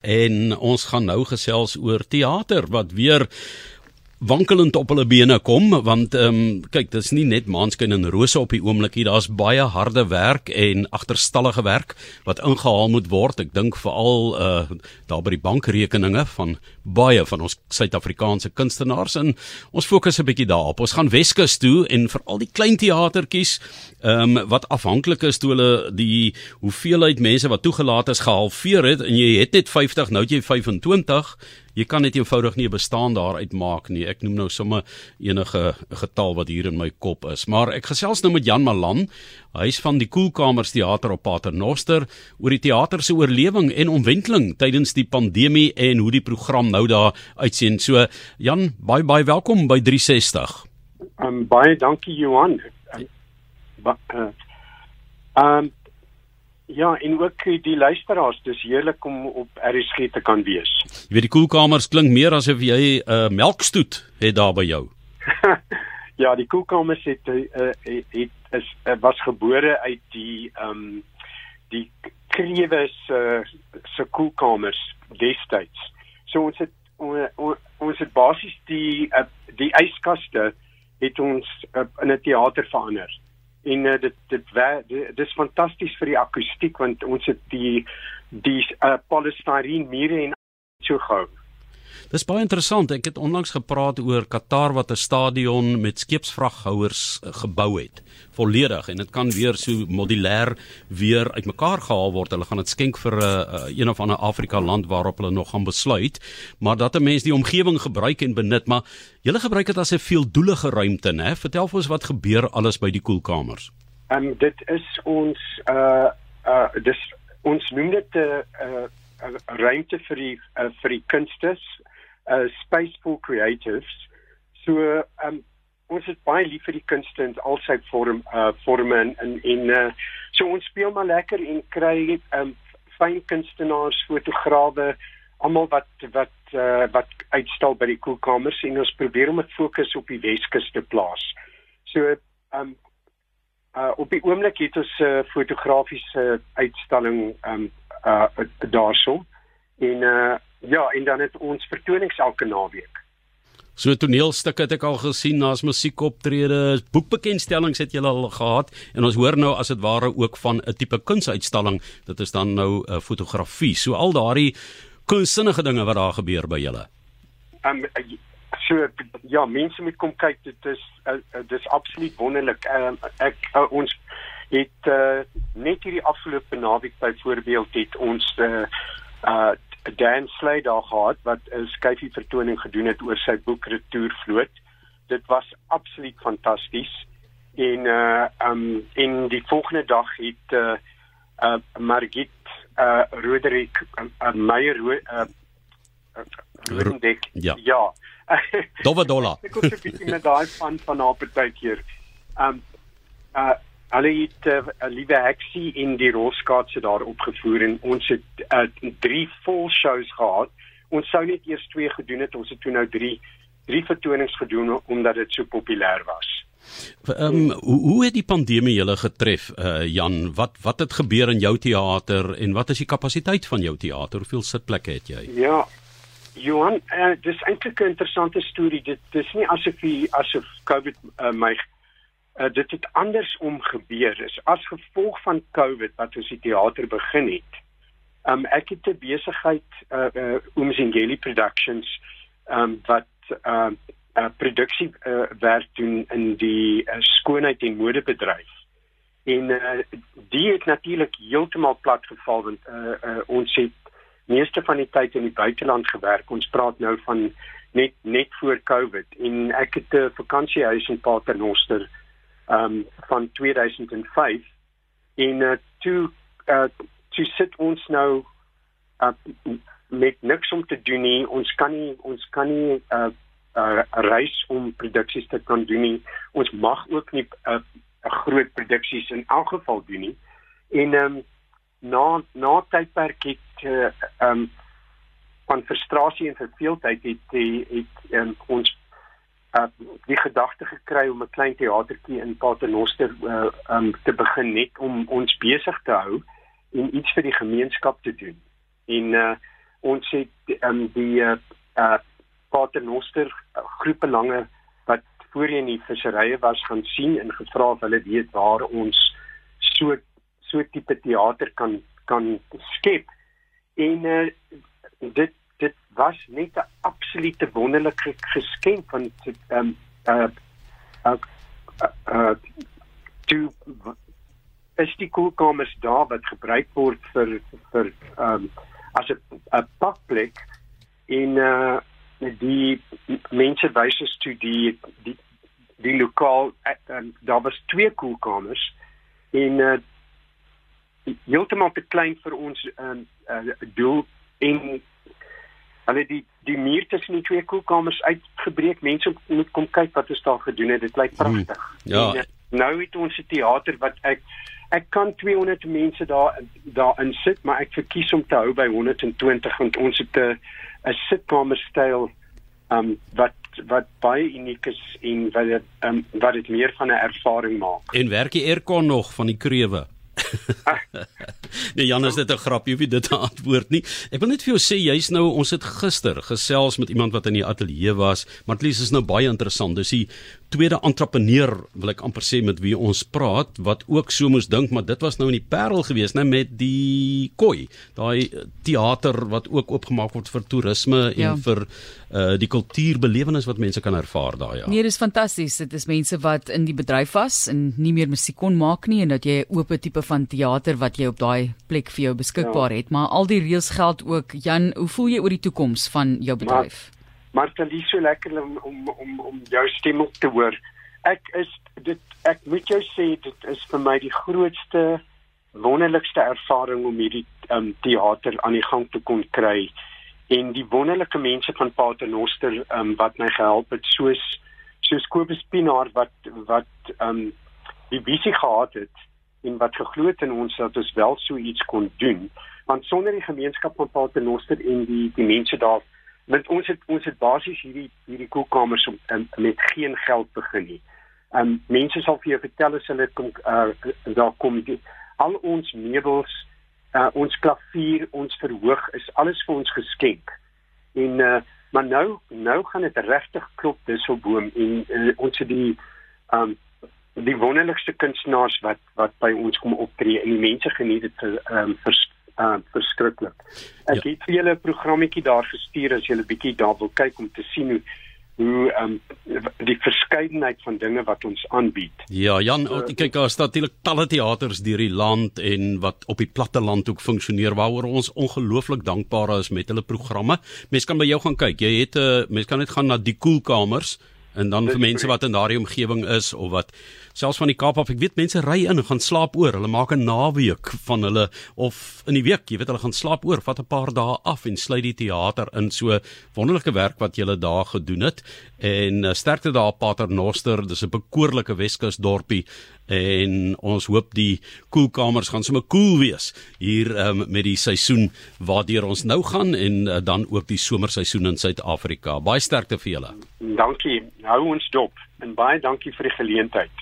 En ons gaan nou gesels oor teater wat weer wankelend op hulle bene kom want ehm um, kyk dis nie net maanskyn en rose op die oomblik hier daar's baie harde werk en agterstallige werk wat ingehaal moet word. Ek dink veral uh daar by die bankrekeninge van baie van ons Suid-Afrikaanse kunstenaars en ons fokus 'n bietjie daarop. Ons gaan Weskus toe en veral die klein teatertjies ehm um, wat afhanklik is toe hulle die hoeveelheid mense wat toegelaat is gehalveer het en jy het net 50 nou het jy 25 jy kan net eenvoudig nie 'n bestaan daar uitmaak nie. Ek noem nou sommer enige getal wat hier in my kop is. Maar ek gesels nou met Jan Malan. Hy's van die Koelkamers Theater op Paternoster oor die teater se oorlewing en omwenteling tydens die pandemie en hoe die program nou daar uitsien. So Jan, baie baie welkom by 360. Um baie dankie Johan. Um, uh, um Ja, en ook die luisteraars, dis heerlik om op RSG te kan wees. Jy weet die koelkamers klink meer asof jy 'n uh, melkstoet het daar by jou. ja, die koelkamers het uh, het, het is uh, was gebore uit die ehm um, die krewe se se koelkamers destyds. So ons het on, on, ons het basies die uh, die yskaste het ons uh, in 'n teater verander en uh, dit dit dit is fantasties vir die akoestiek want ons het die die uh, polystyrene mure en so gehou. Dis baie interessant. Ek het onlangs gepraat oor Qatar wat 'n stadion met skeepsvraghouers eh, gebou het, volledig en dit kan weer so modulêr weer uitmekaar gehaal word. Hulle gaan dit skenk vir 'n uh, uh, een of ander Afrika land waarop hulle nog gaan besluit, maar dat 'n mens die omgewing gebruik en benut, maar julle gebruik dit as 'n veeldoelige ruimte, né? Vertel vir ons wat gebeur alles by die koelkamers. Ehm um, dit is ons uh uh dis ons noem dit 'n uh, uh, ruimte vir die uh, vir die kunstes uh space for creatives. So um ons is baie lief vir die kunste in al sy vorm uh forme en en, en uh so ons speel maar lekker en kry um fyn kunstenaars, fotograwe, almal wat wat uh wat uitstal by die koelkamers en ons probeer om dit fokus op die Weskus te plaas. So um uh op die oomblik het ons 'n uh, fotografiese uitstalling um uh daarso en uh Ja, en dan het ons vertonings elke naweek. So toneelstukke het ek al gesien, daar's musiekoptredes, boekbekendstellings het julle al gehad en ons hoor nou as dit ware ook van 'n tipe kunsuitstalling. Dit is dan nou 'n uh, fotografie. So al daardie kunsinnige dinge wat daar gebeur by julle. Um so ja, mense moet kom kyk. Dit is uh, uh, dis absoluut wonderlik. Um, ek uh, ons het uh, net hierdie afgelope naweek byvoorbeeld het ons uh, uh Dan Slade daar gehad wat 'n skyfie vertoning gedoen het oor sy boek Retourvloot. Dit was absoluut fantasties. En uh um in die volgende dag het uh uh Margit uh Roderick uh, uh, Meyer uh, uh ja. Ja. Dovadola. Ek het 'n bietjie met daai van van haar partykeer. Um uh Hulle het uh, 'n liewe heksie in die rolskaatse daar opgevoer en ons het uh, drie vol shows gehad. Ons sou net eers twee gedoen het, ons het toe nou drie drie vertonings gedoen omdat dit so populêr was. Ehm um, hoe, hoe het die pandemie julle getref uh, Jan? Wat wat het gebeur in jou teater en wat is die kapasiteit van jou teater? Hoeveel sitplekke het jy? Ja. Johan, uh, dis eintlik 'n interessante storie. Dit dis nie asof jy asof COVID uh, my uh, dit het andersom gebeur is as gevolg van COVID wat ons die teater begin het. Um ek het 'n besigheid uh, uh Umzingeli Productions um wat uh, uh produksie uh, werk doen in die uh, skoonheid en modebedryf. En uh, die het natuurlik heeltemal plat geval want uh, uh ons het meeste van die tyd in die buiteland gewerk. Ons praat nou van net net voor COVID en ek het 'n vakansiehuis in Paternoster um van 2005 en uh, toe uh, toe sit ons nou uh, met niks om te doen nie. Ons kan nie ons kan nie uh, uh, reis om produksies te kan doen nie. Ons mag ook nie 'n uh, groot produksies in elk geval doen nie. En um, na na tydperk het uh, um van frustrasie en verveeldheid het het, het um, ons uh, die gedagte gekry om 'n klein teatertjie in Paternoster uh, um, te begin net om ons besig te hou en iets vir die gemeenskap te doen. En uh, ons het um, die uh, uh, Paternoster groepe lange wat voorheen die visserye was gaan sien en gevra of hulle weet waar ons so so tipe teater kan kan skep en uh, dit was net 'n absolute wonderlike geskenk van ehm uh uh, uh toe is die koelkamers daar wat gebruik word vir vir ehm um, as 'n 'n pakplek in uh die mense wys ons toe die die die lokaal um, daar was twee koelkamers en uh heeltemal te klein vir ons ehm um, uh, doel en hulle die die muur tussen die twee koelkamers uitgebreek. Mense moet kom kyk wat is daar gedoen het. Dit lyk hmm. pragtig. Hmm. Ja. En, nou het ons 'n teater wat ek ek kan 200 mense daar daarin sit, maar ek verkies om te hou by 120 want ons het 'n 'n sitkamerstyl um wat wat baie uniek is en wat dit um wat dit meer van 'n ervaring maak. En werk die aircon nog van die kreuwe? nee Jan, is dit 'n grap? Jy weet dit te antwoord nie. Ek wil net vir jou sê jy's nou ons het gister gesels met iemand wat in die ateljee was, dit is nou baie interessant. Dis die tweede entrepreneur wil ek amper sê met wie ons praat wat ook so moes dink, maar dit was nou in die Parel gewees, net met die Koi, daai teater wat ook oopgemaak word vir toerisme ja. en vir uh die kultuurbelewenis wat mense kan ervaar daar ja. Nee, dis fantasties. Dit is mense wat in die bedryf was en nie meer musiek kon maak nie en dat jy 'n oop tipe van teater wat jy op daai plek vir jou beskikbaar ja. het, maar al die reëls geld ook. Jan, hoe voel jy oor die toekoms van jou bedryf? Maar, maar dit is so lekker om om om om jou stem op te hoor. Ek is dit ek moet jou sê dit is vir my die grootste wonderlikste ervaring om hierdie um, teater aan die gang te kon kry en die wonderlike mense van Paternoster um, wat my gehelp het soos soos Kobus Pinaar wat wat um, die visie gehad het en wat geglo het in ons dat ons wel so iets kon doen want sonder die gemeenskap van Paternoster en die die mense daar want ons het ons het basies hierdie hierdie koelkamers om um, met geen geld begin nie. Um mense sal vir jou vertel as hulle kom uh, daar kom die, al ons meubels, uh, ons klavier, ons verhoog is alles vir ons geskenk. En uh, maar nou nou gaan dit regtig klop dis op boom en uh, ons het die um die wonderlikste kunstenaars wat wat by ons kom optree en die mense geniet dit um, vir uh verskriklik. Ek ja. het vir julle 'n programmetjie daar gestuur as julle bietjie daar wil kyk om te sien hoe hoe um die verskeidenheid van dinge wat ons aanbied. Ja, Jan, uh, kyk daar staan natuurlik talle teaters deur die land en wat op die platte land ook funksioneer waaroor ons ongelooflik dankbaar is met hulle programme. Mense kan by jou gaan kyk. Jy het 'n uh, mense kan net gaan na die koelkamers en dan vir mense wat in daardie omgewing is of wat selfs van die Kaap af, ek weet mense ry in en gaan slaap oor. Hulle maak 'n naweek van hulle of in die week, jy weet hulle gaan slaap oor, vat 'n paar dae af en sluit die teater in. So wonderlike werk wat julle daar gedoen het. En uh, sterkte daar Pater Noster, dis 'n bekoorlike Weskus dorpie en ons hoop die koelkamers gaan sommer koel cool wees hier um, met die seisoen waardeur ons nou gaan en uh, dan ook die somerseisoen in Suid-Afrika. Baie sterkte vir julle. Dankie. Hou ons dop en baie dankie vir die geleentheid.